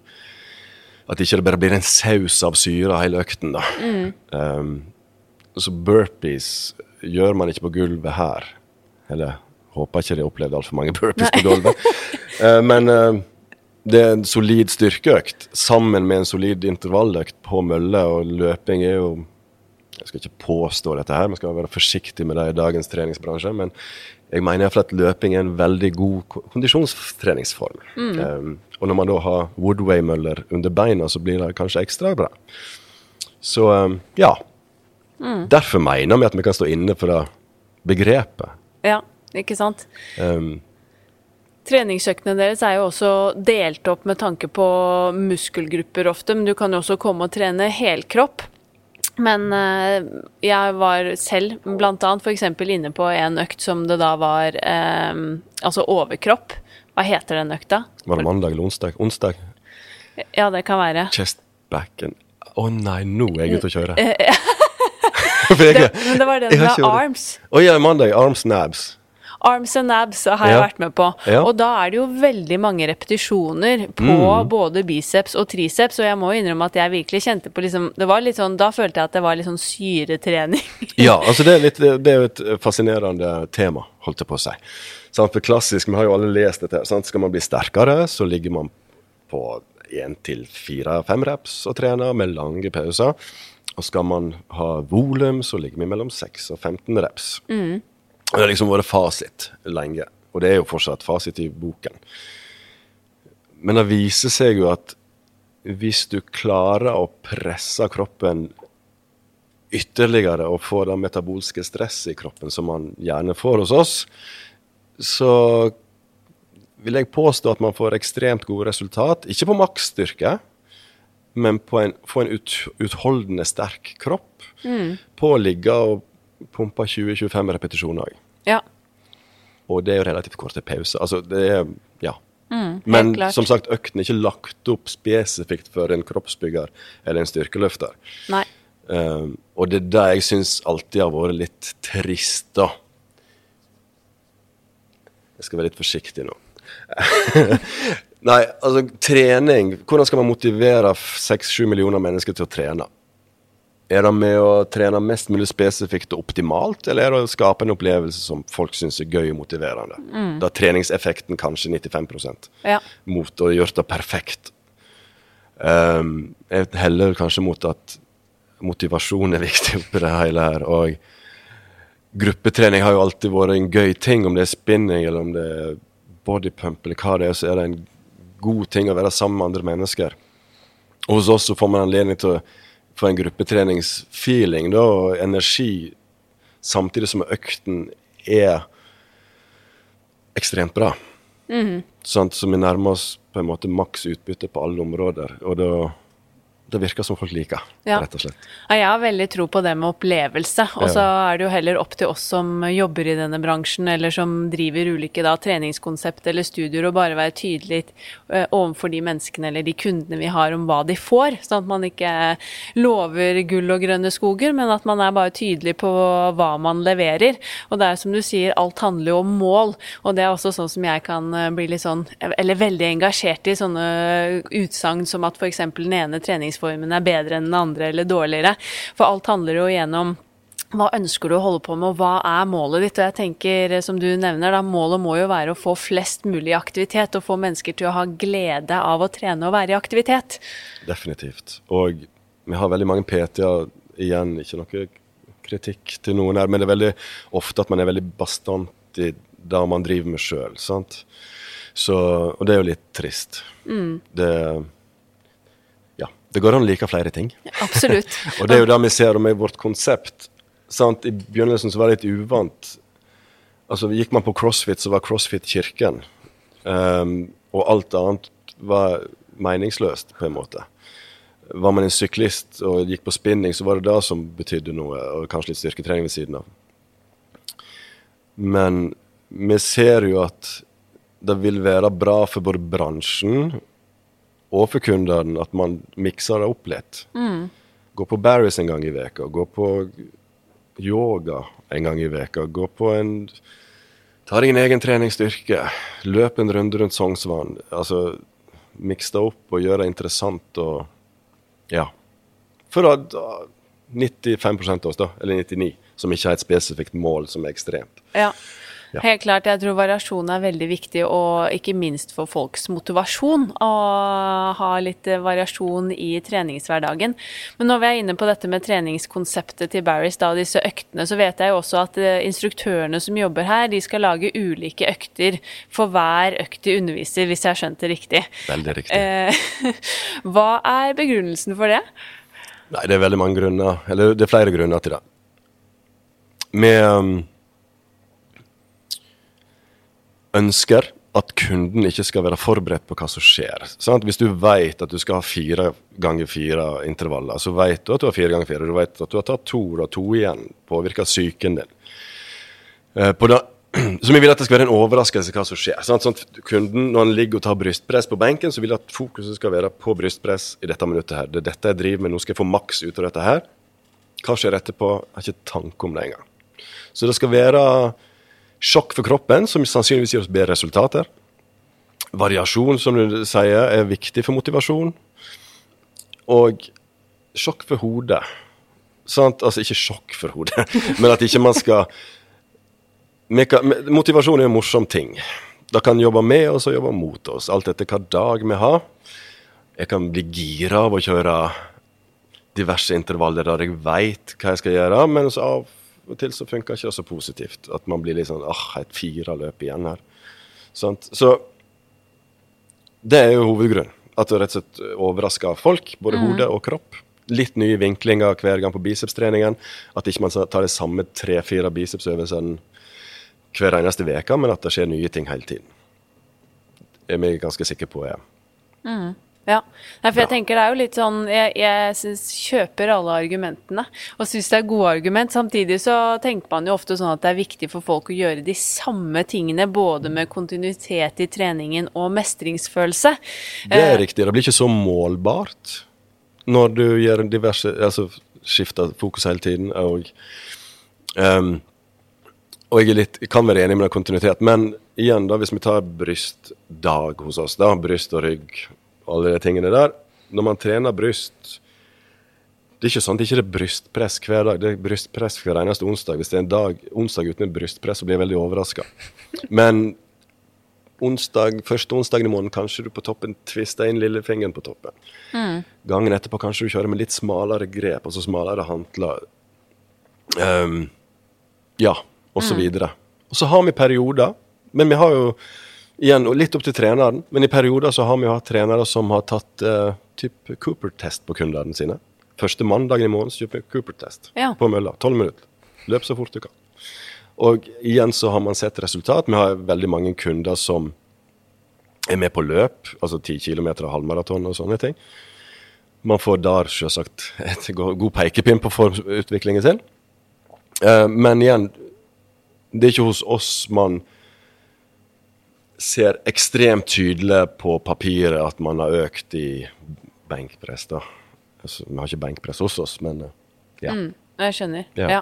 at ikke det bare blir en saus av syre hele økten. da. Mm. Um, så burpees gjør man ikke på gulvet her. Eller håper ikke de opplevde altfor mange burpees Nei. på gulvet. uh, men uh, det er en solid styrkeøkt sammen med en solid intervalløkt på mølle, og løping er jo Jeg skal ikke påstå dette her, man skal være forsiktig med det i dagens treningsbransje, men jeg mener iallfall at løping er en veldig god kondisjonstreningsform. Mm. Um, og når man da har Woodway-møller under beina, så blir det kanskje ekstra bra. Så um, ja. Mm. Derfor mener vi at vi kan stå inne for det begrepet. Ja, ikke sant. Um, Treningskjøkkenet deres er jo også delt opp med tanke på muskelgrupper ofte, men du kan jo også komme og trene helkropp. Men eh, jeg var selv bl.a. f.eks. inne på en økt som det da var eh, altså overkropp. Hva heter den økta? Var det mandag eller onsdag? Onsdag? Ja, det kan være. Chest back and Å oh, nei, nå er jeg ute å kjøre. det, men det var den med arms. Å oh, ja, mandag. Arms nabs. Arms and abs har jeg Ja. vært med på. Ja. Og da er det jo veldig mange repetisjoner på Mm. både biceps og triceps, og jeg må innrømme at jeg virkelig kjente på liksom Det var litt sånn Da følte jeg at det var litt sånn syretrening. Ja, altså det er, litt, det er jo et fascinerende tema, holdt jeg på å si. Sant? For klassisk, vi har jo alle lest dette. Sant? Skal man bli sterkere, så ligger man på én til fire-fem reps og trener med lange pauser. Og skal man ha volum, så ligger vi mellom 6 og 15 reps. Og Det har liksom vært fasit lenge, og det er jo fortsatt fasit i boken. Men det viser seg jo at hvis du klarer å presse kroppen ytterligere og få det metabolske stresset i kroppen som man gjerne får hos oss, så vil jeg påstå at man får ekstremt gode resultat. Ikke på maksstyrke, men på en, få en ut, utholdende sterk kropp. På å ligge og pumpe 20-25 repetisjoner. Ja. Og det er jo relativt korte pauser. Altså, det er Ja. Mm, Men klart. som sagt, økten er ikke lagt opp spesifikt for en kroppsbygger eller en styrkeløfter. Nei. Um, og det er det jeg syns alltid har vært litt trist, da. Jeg skal være litt forsiktig nå. Nei, altså trening Hvordan skal man motivere seks-sju millioner mennesker til å trene? Er det med å trene mest mulig spesifikt og optimalt, eller er det å skape en opplevelse som folk syns er gøy og motiverende? Da er treningseffekten kanskje 95 Ja. mot å gjøre det perfekt. Um, jeg heller kanskje mot at motivasjon er viktig oppi det hele her. Og gruppetrening har jo alltid vært en gøy ting, om det er spinning eller om det er bodypump eller hva det er, så er det en god ting å være sammen med andre mennesker. Og hos oss så får man anledning til å få en gruppetreningsfeeling da, og energi, samtidig som økten er ekstremt bra. Sånn Så vi nærmer oss på en måte maks utbytte på alle områder. Og da, det virker som folk liker, Ja. rett og slett. Ja, jeg har veldig tro på det med opplevelse. Og så er det jo heller opp til oss som jobber i denne bransjen, eller som driver ulike da, treningskonsept eller studier, å bare være tydelig uh, overfor de menneskene eller de kundene vi har, om hva de får. Sånn at man ikke lover gull og grønne skoger, men at man er bare tydelig på hva man leverer. Og det er som du sier, alt handler jo om mål. Og det er også sånn som jeg kan eh, bli litt sånn, eller veldig engasjert i sånne utsagn som at f.eks. den ene treningsformen er bedre enn den andre eller dårligere. For alt handler jo igjennom hva ønsker du å holde på med, og hva er målet ditt? Og jeg tenker, som du nevner, da, målet må jo være å få flest mulig aktivitet, og få mennesker til å ha glede av å trene og være i aktivitet. Definitivt. Og vi har veldig mange PT-er, igjen, ikke noe kritikk til noen her, men det er veldig ofte at man er veldig bastant i det man driver med sjøl. Og det er jo litt trist. Det Ja. Det går an å like flere ting. Absolutt. Og det er jo det vi ser med vårt konsept. Sant? I begynnelsen så var det litt uvant. Altså, Gikk man på crossfit, så var crossfit kirken. Um, og alt annet var meningsløst, på en måte. Var man en syklist og gikk på spinning, så var det det som betydde noe, og kanskje litt styrketrening ved siden av. Men vi ser jo at det vil være bra for både bransjen og for kundene at man mikser det opp litt. Gå på Barris en gang i veka, gå på yoga en gang i veka, gå på en Ta deg en egen treningsstyrke, løp en runde rundt Sognsvann. Altså, miks det opp og gjør det interessant og Ja. For da, da 95 av oss, da, eller 99, som ikke har et spesifikt mål som er ekstremt. Ja. Ja. Helt klart. Jeg tror variasjon er veldig viktig, og ikke minst for folks motivasjon å ha litt variasjon i treningshverdagen. Men når vi er inne på dette med treningskonseptet til Barris, da, disse øktene, så vet jeg jo også at eh, instruktørene som jobber her, de skal lage ulike økter for hver økt de underviser, hvis jeg har skjønt det riktig. Veldig riktig. Eh, hva er begrunnelsen for det? Nei, det er veldig mange grunner. Eller det er flere grunner til det. Vi um, ønsker at kunden ikke skal være forberedt på hva som skjer. Sant? Hvis du vet at du skal ha fire ganger fire intervaller, så vet du at du har fire ganger fire. Du vet at du har tatt to, og to igjen. Påvirker psyken din. Eh, på da, så vi vil at det skal være en overraskelse hva som skjer. Sånn at kunden, når han ligger og tar brystpress på benken, så vil jeg at fokuset skal være på brystpress i dette minuttet her. Det er dette jeg driver med, nå skal jeg få maks ut av dette her. Hva skjer etterpå? Jeg har ikke tanke om det engang. Så det skal være sjokk for kroppen, som sannsynligvis gir oss bedre resultater. Variasjon, som du sier, er viktig for motivasjon. Og sjokk for hodet. Sant? Altså ikke sjokk for hodet, men at ikke man skal Motivasjon er en morsom ting. Det kan jobbe med oss og jobbe mot oss, alt etter hva dag vi har. Jeg kan bli gira av å kjøre diverse intervaller der jeg veit hva jeg skal gjøre, men av og til så funker ikke det så positivt. At man blir litt sånn ah, et fire løp igjen her. Sånt. Så det er jo hovedgrunnen. At det rett og slett overrasker folk, både mm. hode og kropp. Litt nye vinklinger hver gang på bicepstreningen. At ikke man tar de samme tre-fire bicepsøvelsene hver eneste uke, men at det skjer nye ting hele tiden. Det er vi ganske sikre på, ja. Mm. Ja. Nei, for jeg tenker det er jo litt sånn Jeg, jeg synes, kjøper alle argumentene og syns det er gode argument. Samtidig så tenker man jo ofte sånn at det er viktig for folk å gjøre de samme tingene, både med kontinuitet i treningen og mestringsfølelse. Det er eh. riktig. Det blir ikke så målbart når du gjør diverse Altså skifter fokus hele tiden. Og um, og jeg, litt, jeg, kan være enig med kontinuitet, men igjen, da, hvis vi tar brystdag hos oss, da, bryst og rygg, alle de tingene der Når man trener bryst Det er ikke sånn at det ikke er brystpress hver dag. Det er brystpress hver eneste onsdag. Hvis det er en dag, onsdag uten brystpress, så blir jeg veldig overraska. Men onsdag, første onsdagen i måneden kanskje du på toppen tvister inn lillefingeren på toppen. Mm. Gangen etterpå kanskje du kjører med litt smalere grep, altså smalere hantler. Um, ja, og så mm. videre. Og så har vi perioder, men vi har jo igjen litt opp til treneren, men i perioder så har vi jo hatt trenere som har tatt uh, typ Cooper-test på kundene sine. Første mandagen i måneden kjøper vi Cooper-test ja. på mølla. Tolv minutter. Løp så fort du kan. Og igjen så har man sett resultat. Vi har veldig mange kunder som er med på løp, altså 10 km og halvmaraton og sånne ting. Man får der selvsagt et god pekepinn på formutviklingen sin. Uh, men igjen, det er ikke hos oss man ser ekstremt tydelig på papiret at man har økt i benkpress. da. Altså, vi har ikke benkpress hos oss, men eh, ja. Mm. Jeg skjønner. Ja. ja.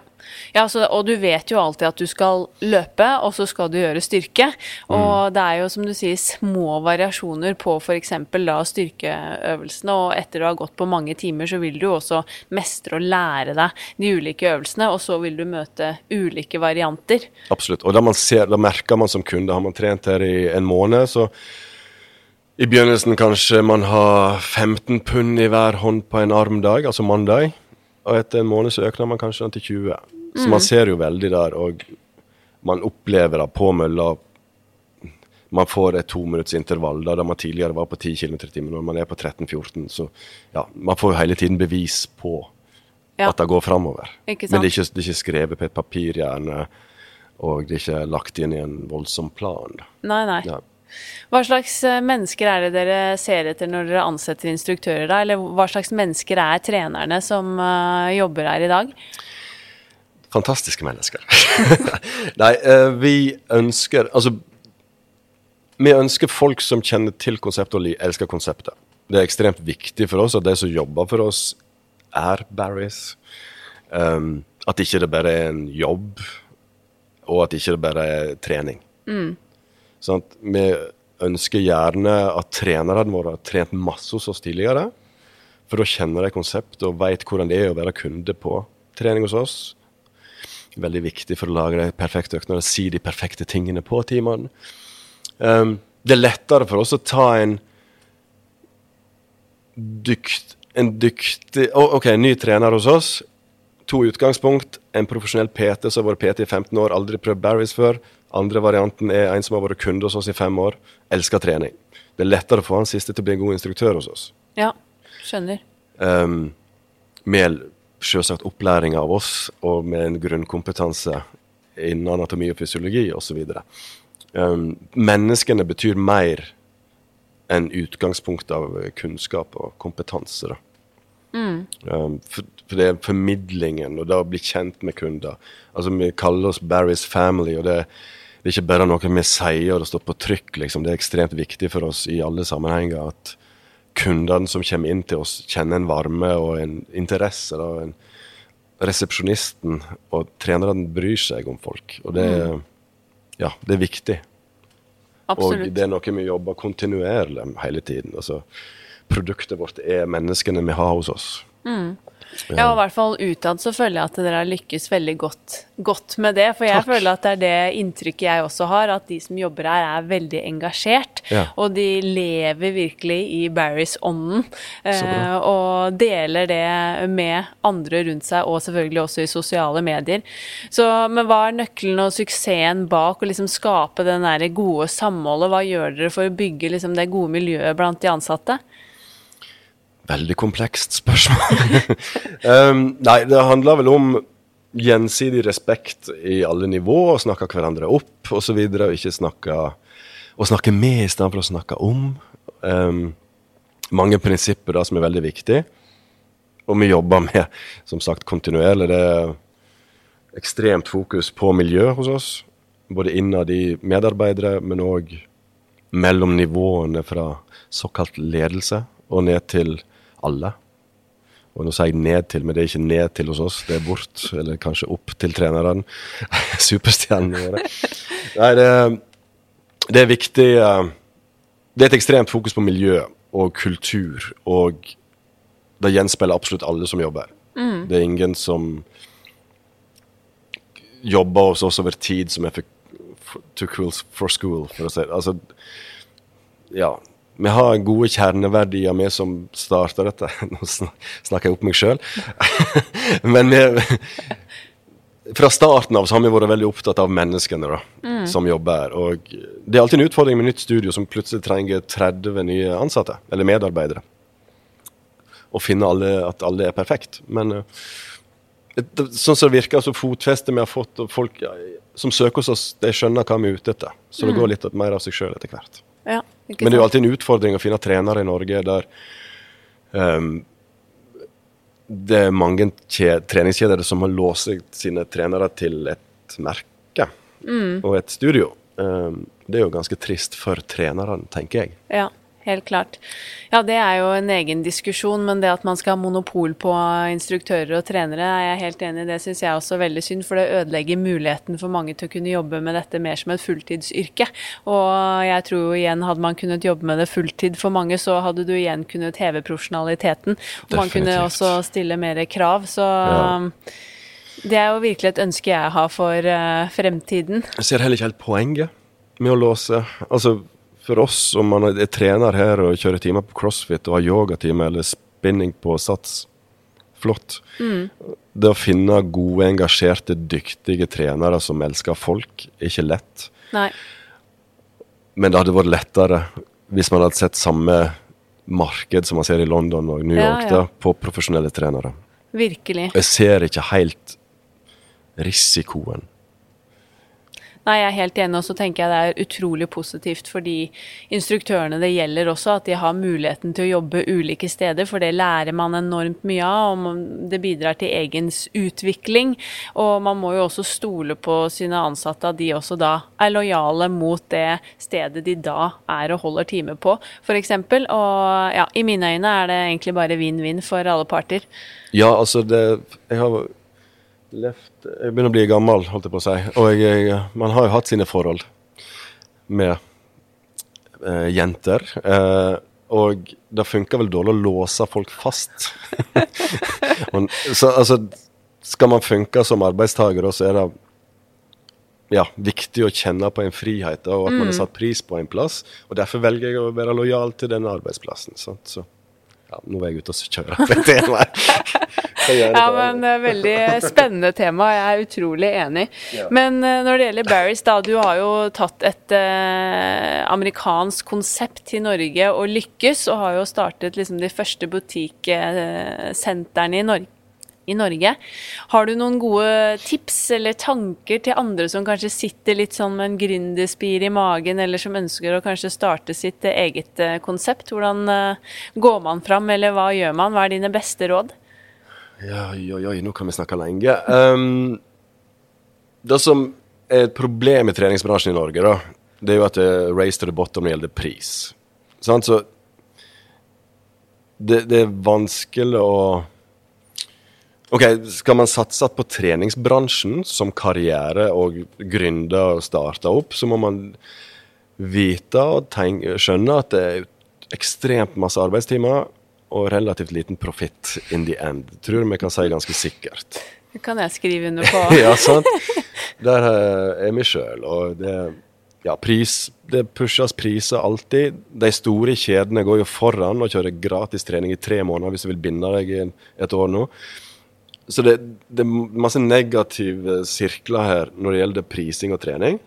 ja så, og du vet jo alltid at du skal løpe, og så skal du gjøre styrke. Og mm. det er jo som du sier små variasjoner på f.eks. da styrkeøvelsene. Og etter å ha gått på mange timer, så vil du også mestre og lære deg de ulike øvelsene. Og så vil du møte ulike varianter. Absolutt. Og da, man ser, da merker man som kunde, har man trent her i en måned, så i begynnelsen kanskje man har 15 pund i hver hånd på en armdag, altså mandag. Og etter en måned så økner man kanskje den til 20. Så mm. man ser jo veldig der, og man opplever det på mølla. Man får et tominuttsintervall da man tidligere var på 10 km i timen. Når man er på 13-14, så ja, man får jo hele tiden bevis på ja. at det går framover. Men det er, ikke, det er, ikke, skrevet på et papir, gjerne, og det er ikke lagt inn i en voldsom plan. Nei, nei. Ja. Hva slags eh, mennesker er det dere ser etter når dere ansetter instruktører, da? Eller hva slags mennesker er trenerne som uh, jobber her i dag? Fantastiske mennesker. Nei, uh, vi ønsker Altså, vi ønsker folk som kjenner til konseptet og elsker konseptet. Det er ekstremt viktig for oss at de som jobber for oss, er Barris. Um, at ikke det bare er en jobb, og at ikke det bare er trening. Mm. Sånn vi ønsker gjerne at trenerne våre har trent masse hos oss tidligere. For da kjenner de konseptet og veit hvordan det er å være kunde på trening hos oss. Veldig viktig for å lage de perfekte øktene og si de perfekte tingene på timene. Um, det er lettere for oss å ta en dykt, en dyktig oh, OK, ny trener hos oss. To utgangspunkt. En profesjonell PT som har vært PT i 15 år, aldri prøvd Barry's før. Andre varianten er en som har vært kunde hos oss i fem år, elsker trening. Det er lettere å få han siste til å bli en god instruktør hos oss. Ja, skjønner. Um, med selvsagt opplæring av oss, og med en grunnkompetanse innen anatomi og fysiologi osv. Um, menneskene betyr mer enn utgangspunkt av kunnskap og kompetanse. da. Mm. Um, for, for, det er formidlingen og det å bli kjent med kunder. Altså Vi kaller oss Barry's Family, og det, det er ikke bare noe vi sier og det står på trykk. liksom. Det er ekstremt viktig for oss i alle sammenhenger at kundene som kommer inn til oss, kjenner en varme og en interesse. Da, en Resepsjonisten og trenerne bryr seg om folk. Og det, mm. ja, det er viktig. Absolutt. Og det er noe vi jobber kontinuerlig med hele tiden. Altså, produktet vårt er menneskene vi har hos oss. Ja, og i hvert fall utad så føler jeg at dere har lykkes veldig godt, godt med det. For jeg Takk. føler at det er det inntrykket jeg også har, at de som jobber her er veldig engasjert. Ja. Og de lever virkelig i Barrys-ånden. Eh, og deler det med andre rundt seg, og selvfølgelig også i sosiale medier. Så, men hva er nøkkelen og suksessen bak å liksom skape den der gode samholdet? Hva gjør dere for å bygge liksom det gode miljøet blant de ansatte? Veldig komplekst spørsmål. um, nei, det handler vel om gjensidig respekt i alle nivåer, snakke hverandre opp osv. Og ikke snakke Å snakke med istedenfor å snakke om. Um, mange prinsipper da som er veldig viktige. Og vi jobber med, som sagt, kontinuerlig. Det er ekstremt fokus på miljø hos oss. Både innad i medarbeidere, men òg mellom nivåene fra såkalt ledelse og ned til alle. Og nå sier jeg ned til, men det er ikke ned til hos oss, det er bort, eller kanskje opp til treneren. Superstjernene våre. Nei, det, det er viktig eh, Det er et ekstremt fokus på miljø og kultur, og det gjenspeiler absolutt alle som jobber. Det er ingen som jobber hos oss over tid som er for, for, too cool for school, for å si det. Altså, ja. Vi har gode kjerneverdier, vi som starta dette. Nå snakker jeg opp meg sjøl. Men vi, fra starten av så har vi vært veldig opptatt av menneskene da, som jobber her. Og det er alltid en utfordring med nytt studio som plutselig trenger 30 nye ansatte, eller medarbeidere. Å finne alle, at alle er perfekt. Men eh, sånn som det virker, så fotfestet vi har fått, og folk som søker hos oss, de skjønner hva vi er ute etter. Så det går litt mer av seg sjøl etter hvert. Ja, Men det er jo alltid en utfordring å finne trenere i Norge der um, det er mange kje- treningskjeder som har låst sine trenere til et merke og et studio. Um, det er jo ganske trist for trenerne, tenker jeg. Ja, helt klart. Ja, det er jo en egen diskusjon, men det at man skal ha monopol på instruktører og trenere, er jeg helt enig i. Det syns jeg også er veldig synd, for det ødelegger muligheten for mange til å kunne jobbe med dette mer som et fulltidsyrke. Og jeg tror jo igjen, hadde man kunnet jobbe med det fulltid for mange, så hadde du igjen kunnet heve profesjonaliteten. Og man kunne også stille mer krav. Så Ja. det er jo virkelig et ønske jeg har for eh, fremtiden. Jeg ser heller ikke helt poenget med å låse. Altså, for oss, om man er trener her og kjører timer på crossfit og har yogatime eller spinning på sats, flott. Det å finne gode, engasjerte, dyktige trenere som elsker folk, er ikke lett. Nei. Men det hadde vært lettere hvis man hadde sett samme marked som man ser i London og New Ja, York, ja. Da, på profesjonelle trenere. Virkelig. Jeg ser ikke helt risikoen. Nei, jeg er helt enig, og så tenker jeg det er utrolig positivt for de instruktørene det gjelder også, at de har muligheten til å jobbe ulike steder, for det lærer man enormt mye av, og det bidrar til egens utvikling. Og man må jo også stole på sine ansatte, at de også da er lojale mot det stedet de da er og holder time på, f.eks. Og ja, i mine øyne er det egentlig bare vinn-vinn for alle parter. Ja, altså det Jeg har levd Jeg begynner å bli gammel, holdt jeg på å si. Og jeg, man har jo hatt sine forhold med eh, jenter. Eh, og det funker vel dårlig å låse folk fast. Men, så altså Skal man funke som arbeidstaker, så er det ja, viktig å kjenne på en frihet og at man har satt pris på en plass. Og Derfor velger jeg å være lojal til denne arbeidsplassen. Sant? Så ja, nå er jeg ute og kjører på et Ja, men eh, veldig spennende tema. Jeg er utrolig enig. Ja. Men eh, når det gjelder Barry's, da, du har jo tatt et eh, amerikansk konsept til Norge og lykkes, og har jo startet liksom de første butikksentrene i Norge. I Norge. Har du noen gode tips eller tanker til andre som kanskje sitter litt sånn med en gründerspir i magen, eller som ønsker å kanskje starte sitt eh, eget eh, konsept? Hvordan eh, går man fram, eller hva gjør man? Hva er dine beste råd? Ja, oi, oi, nå kan vi snakke lenge. Um, det som er et problem i treningsbransjen i Norge, da, det er jo at det er race to the bottom når det gjelder pris. Sant? Så det, det er vanskelig å Ok, Skal man satse på treningsbransjen som karriere og gründe og starte opp, så må man vite og tenke, skjønne at det er ekstremt masse arbeidstimer og relativt liten profitt in the end. Tror vi kan si ganske sikkert. Det kan jeg skrive under på. ja, sant. Der eh, er vi sjøl. Og det, ja, pris, det pushes priser alltid. De store kjedene går jo foran og kjører gratis trening i tre måneder hvis du vil binde deg i et år nå. Så det, det er masse negative sirkler her når det gjelder prising og trening.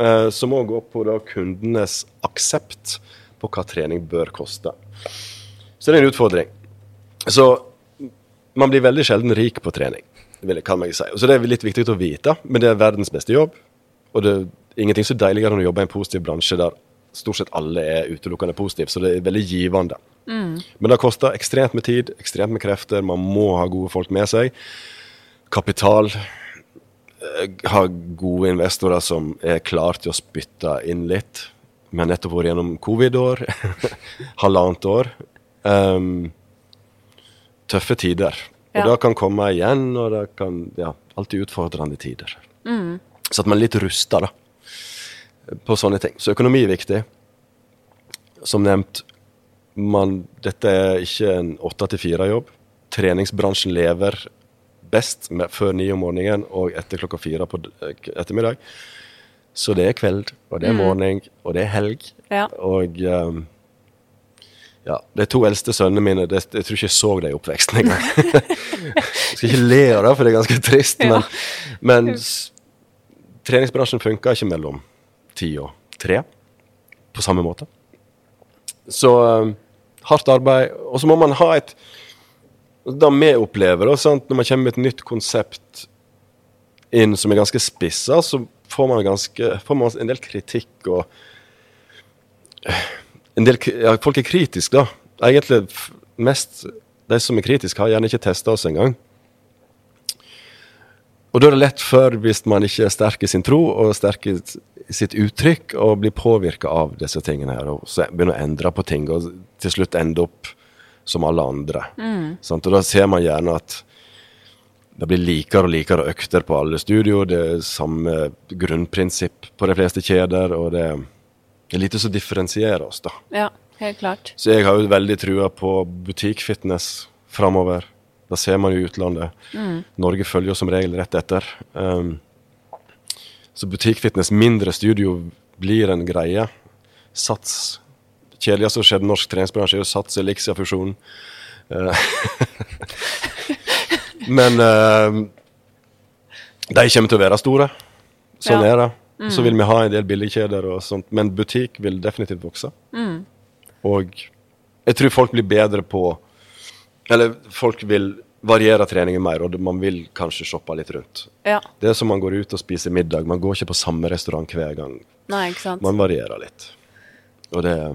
Eh, som òg gå på da kundenes aksept på hva trening bør koste. Så det er en utfordring. Så man blir veldig sjelden rik på trening, kan man si. Så det er litt viktig å vite, men det er verdens beste jobb. Og det er ingenting så deiligere enn å jobbe i en positiv bransje der stort sett alle er utelukkende positive, så det er veldig givende. Mm. Men det koster ekstremt med tid, ekstremt med krefter, man må ha gode folk med seg. Kapital. Eh, ha gode investorer som er klare til å spytte inn litt. Vi har nettopp vært gjennom covid-år. Halvannet år. Um, tøffe tider. Og ja. det kan komme igjen, og det kan ja, alltid utfordrende tider. Mm. Så at man er litt rusta da, på sånne ting. Så økonomi er viktig. Som nevnt, man, dette er ikke en åtte til fire-jobb. Treningsbransjen lever best med, før ni om morgenen og etter klokka fire på ettermiddag. Så det er kveld, og det er mm. morgen, og det er helg. Ja. Og um, ja, De to eldste sønnene mine det, Jeg tror ikke jeg så det i oppveksten engang. jeg skal ikke le av det, for det er ganske trist. Men, men treningsbransjen funker ikke mellom ti og tre på samme måte. Så um, hardt arbeid. Og så må man ha et Det vi opplever, da, når man kommer med et nytt konsept inn som er ganske spissa, så får man, ganske, får man en del kritikk og del, ja, folk er kritiske, da. Egentlig mest de som er kritiske, har gjerne ikke testa oss engang. Og da er det lett for, hvis man ikke er sterk i sin tro og sterk i sitt uttrykk, å bli påvirka av disse tingene her, og så begynne å endre på ting, og til slutt ende opp som alle andre. Mm. Og da ser man gjerne at det blir likere og likere økter på alle studio. Det er samme grunnprinsipp på de fleste kjeder. og det er det er lite som differensierer oss, da. Ja, helt klart. Så jeg har jo veldig trua på butikkfitness framover. Det ser man jo i utlandet. Mm. Norge følger jo som regel rett etter. Um, så butikkfitness, mindre studio, blir en greie. Sats Kjedeligste som skjedde skjedd i norsk treningsbransje, er jo Sats Elixia-fusjonen. Uh, men uh, de kommer til å være store. Sånn ja. er det. Mm. Så vil vi ha en del billigkjeder og sånt, men butikk vil definitivt vokse. Mm. Og jeg tror folk blir bedre på Eller folk vil variere treningen mer, og man vil kanskje shoppe litt rundt. Ja. Det er som man går ut og spiser middag. Man går ikke på samme restaurant hver gang. Nei, ikke sant? Man varierer litt. Og det Ja.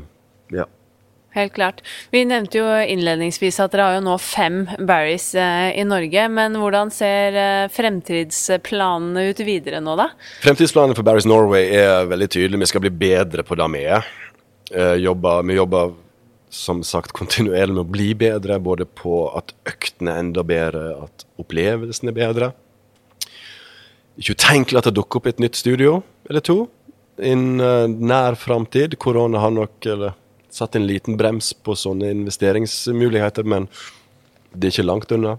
Helt klart. Vi nevnte jo innledningsvis at dere har jo nå fem Barries eh, i Norge. Men hvordan ser eh, fremtidsplanene ut videre nå, da? Fremtidsplanene for Barries Norway er veldig tydelige. Vi skal bli bedre på det vi er. Eh, vi jobber som sagt kontinuerlig med å bli bedre, både på at øktene er enda bedre, at opplevelsen er bedre. Ikke utenkelig at det dukker opp et nytt studio eller to innen nær framtid. Korona har nok eller satt en liten brems på sånne investeringsmuligheter, men det er ikke langt unna.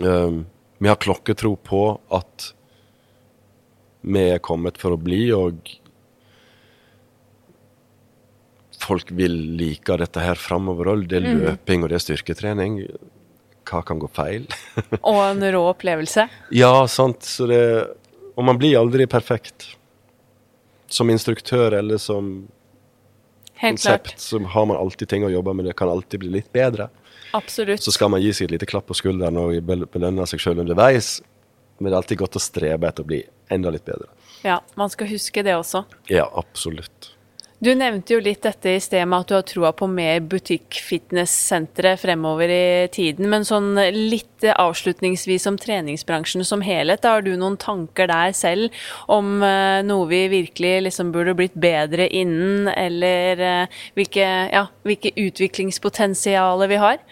Um, vi har klokketro på at vi er kommet for å bli, og folk vil like dette her framover òg. Det er mm. løping og det er styrketrening. Hva kan gå feil? og en rå opplevelse. Ja, sant. Det, og man blir aldri perfekt. Som instruktør eller som Helt konsept, klart. så har man alltid ting å jobbe med. Det kan alltid bli litt bedre. Absolutt. Så skal man gi seg et lite klapp på skulderen og belønne seg sjøl underveis. Men det er alltid godt å strebe etter å bli enda litt bedre. Ja, man skal huske det også. Ja, absolutt. Du nevnte jo litt dette i sted med at du har troa på mer butikk-fitness-sentre fremover i tiden. Men sånn litt avslutningsvis om treningsbransjen som helhet, har du noen tanker der selv om uh, noe vi virkelig liksom burde blitt bedre innen, eller uh, hvilke, ja, hvilke utviklingspotensialer vi har?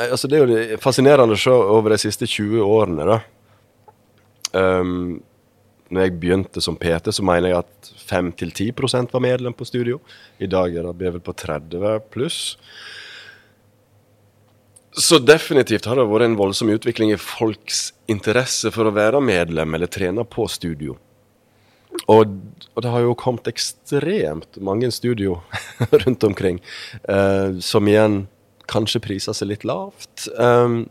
Nei, altså Det er jo fascinerende å se over de siste 20 årene. da. Um, når jeg begynte som PT, så mener jeg at 5-10% var medlem på studio. I dag er det vel på 30 pluss. Så definitivt har det vært en voldsom utvikling i folks interesse for å være medlem eller trene på studio. Og, og det har jo kommet ekstremt mange studio rundt omkring, eh, som igjen kanskje priser seg litt lavt. Um,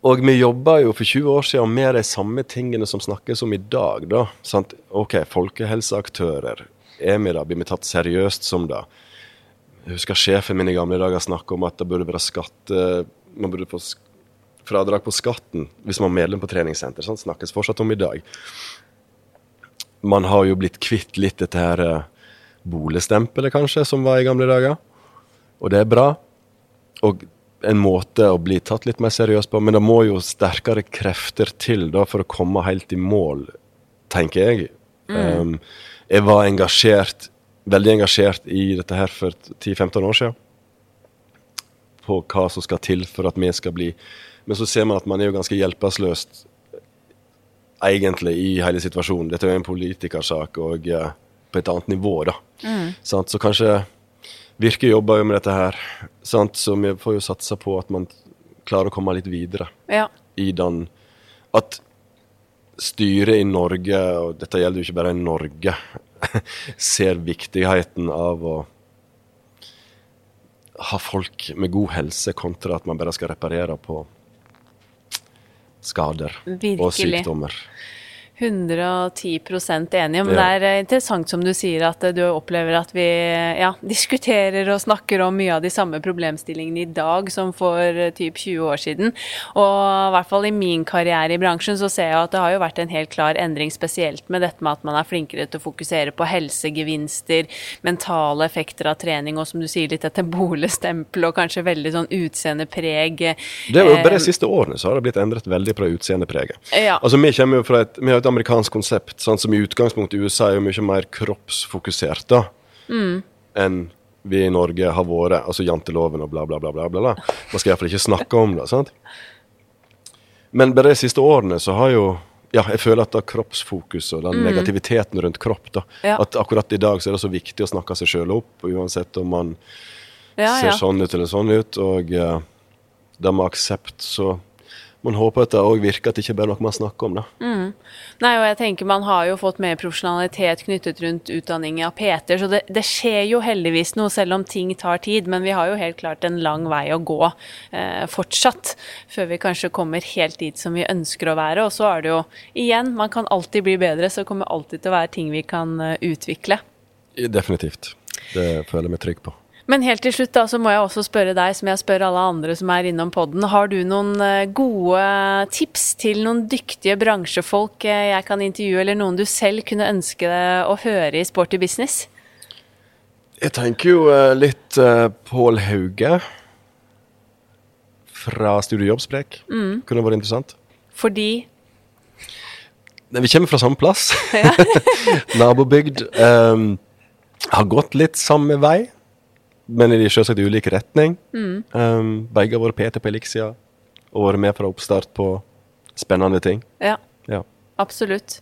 og vi jobba jo for 20 år siden med de samme tingene som snakkes om i dag. da, sant? Ok, folkehelseaktører. Er vi da? Blir vi tatt seriøst som det? Jeg husker sjefen min i gamle dager snakka om at det burde være skatte... Man burde få fradrag på skatten hvis man er medlem på treningssenter. Sant? snakkes fortsatt om i dag. Man har jo blitt kvitt litt dette her eh, boligstempelet, kanskje, som var i gamle dager. Og det er bra. Og en måte å bli tatt litt mer seriøst på, men det må jo sterkere krefter til da for å komme helt i mål, tenker jeg. Mm. Um, jeg var engasjert, veldig engasjert i dette her for 10-15 år siden. På hva som skal til for at vi skal bli Men så ser man at man er jo ganske hjelpeløst egentlig i hele situasjonen. Dette er jo en politikersak og uh, på et annet nivå, da. Mm. Så kanskje Virke jobber jo med dette her, sant? så vi får jo satse på at man klarer å komme litt videre ja. i den At styret i Norge, og dette gjelder jo ikke bare i Norge, ser viktigheten av å ha folk med god helse, kontra at man bare skal reparere på skader Virkelig. og sykdommer. 110% enig. Men ja. det er eh, interessant som du sier at eh, du opplever at vi ja, diskuterer og snakker om mye av de samme problemstillingene i dag som for eh, typ 20 år siden. Og i hvert fall i min karriere i bransjen så ser jeg at det har jo vært en helt klar endring, spesielt med dette med at man er flinkere til å fokusere på helsegevinster, mentale effekter av trening, og som du sier litt etter bolestempel og kanskje veldig sånn utseendepreg. Det er jo bare de siste årene så har det blitt endret veldig fra utseendepreget. Ja. Altså, vi kommer jo fra et, vi har et amerikansk konsept, sant, som i utgangspunktet i USA er jo mye mer kroppsfokusert da, mm. enn vi i Norge har vært. Altså janteloven og bla, bla, bla. bla, bla. Man skal iallfall ikke snakke om det. sant? Men bare de siste årene så har jo ja, jeg føler at da kroppsfokus og den mm. negativiteten rundt kropp da, ja. At akkurat i dag så er det så viktig å snakke seg sjøl opp, uansett om man ja, ser sånn ut eller sånn ut. Og uh, det med aksept, så man håper at det òg virker at det ikke bare er noe man snakker om. da. Mm. Nei, og jeg tenker Man har jo fått mer profesjonalitet knyttet rundt utdanning av PT, så det, det, skjer jo heldigvis noe, selv om ting tar tid. Men vi har jo helt klart en lang vei å gå eh, fortsatt, før vi kanskje kommer helt dit som vi ønsker å være. Og så er det jo igjen, man kan alltid bli bedre, så kommer alltid til å være ting vi kan uh, utvikle. Definitivt. Det føler jeg meg trygg på. Men helt til slutt da, så må jeg også spørre deg, som jeg spør alle andre som er innom podden. Har du noen eh, gode tips til noen dyktige bransjefolk eh, jeg kan intervjue, eller noen du selv kunne ønske å høre i Sporty business? Jeg tenker jo eh, litt uh, Pål Hauge fra Studio Jobbsprek. Mm. Kunne vært interessant. Fordi? Vi kommer fra samme plass. Nabobygd. Um, har gått litt samme vei men i selvsagt ulik retning. Mm. Um, begge har vært PT på Elixia og vært med fra oppstart på spennende ting. Ja, ja. absolutt.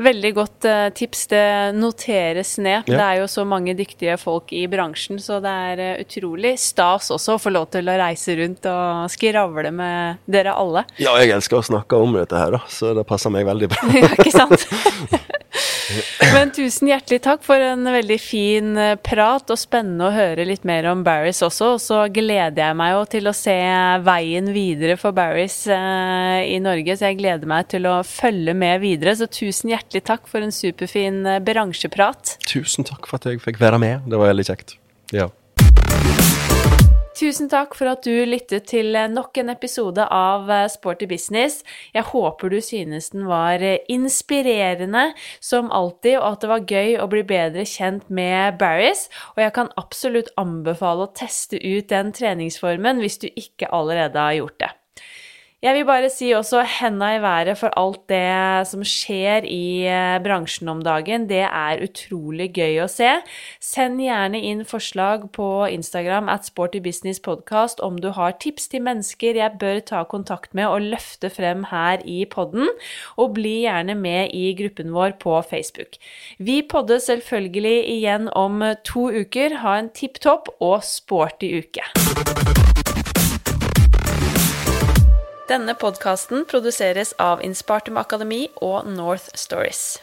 Veldig godt uh, tips. Det noteres ned. Ja. Det er jo så mange dyktige folk i bransjen, så det er uh, utrolig stas også å få lov til å reise rundt og skravle med dere alle. Ja, jeg elsker å snakke om dette her, da, så det passer meg veldig bra. ja, ikke sant? Men tusen hjertelig takk for en veldig fin eh, prat, og spennende å høre litt mer om Barris også. Og så gleder jeg meg jo til å se veien videre for Barris eh, i Norge, så jeg gleder meg til å følge med videre. Så tusen hjertelig takk for en superfin eh, bransjeprat. Tusen takk for at jeg fikk være med. Det var veldig kjekt. Ja. Tusen takk for at du lyttet til nok en episode av eh, Sporty business. Jeg håper du synes den var eh, inspirerende som alltid, og at det var gøy å bli bedre kjent med Barris. Og jeg kan absolutt anbefale å teste ut den treningsformen hvis du ikke allerede har gjort det. Jeg vil bare si også henda i været for alt det som skjer i eh, bransjen om dagen. Det er utrolig gøy å se. Send gjerne inn forslag på Instagram at sportybusinesspodkast om du har tips til mennesker jeg bør ta kontakt med og løfte frem her i podden. Og bli gjerne med i gruppen vår på Facebook. Vi podder selvfølgelig igjen om to uker. Ha en tipp topp og sporty uke. Denne podkasten produseres av Inspartum Akademi og North Stories.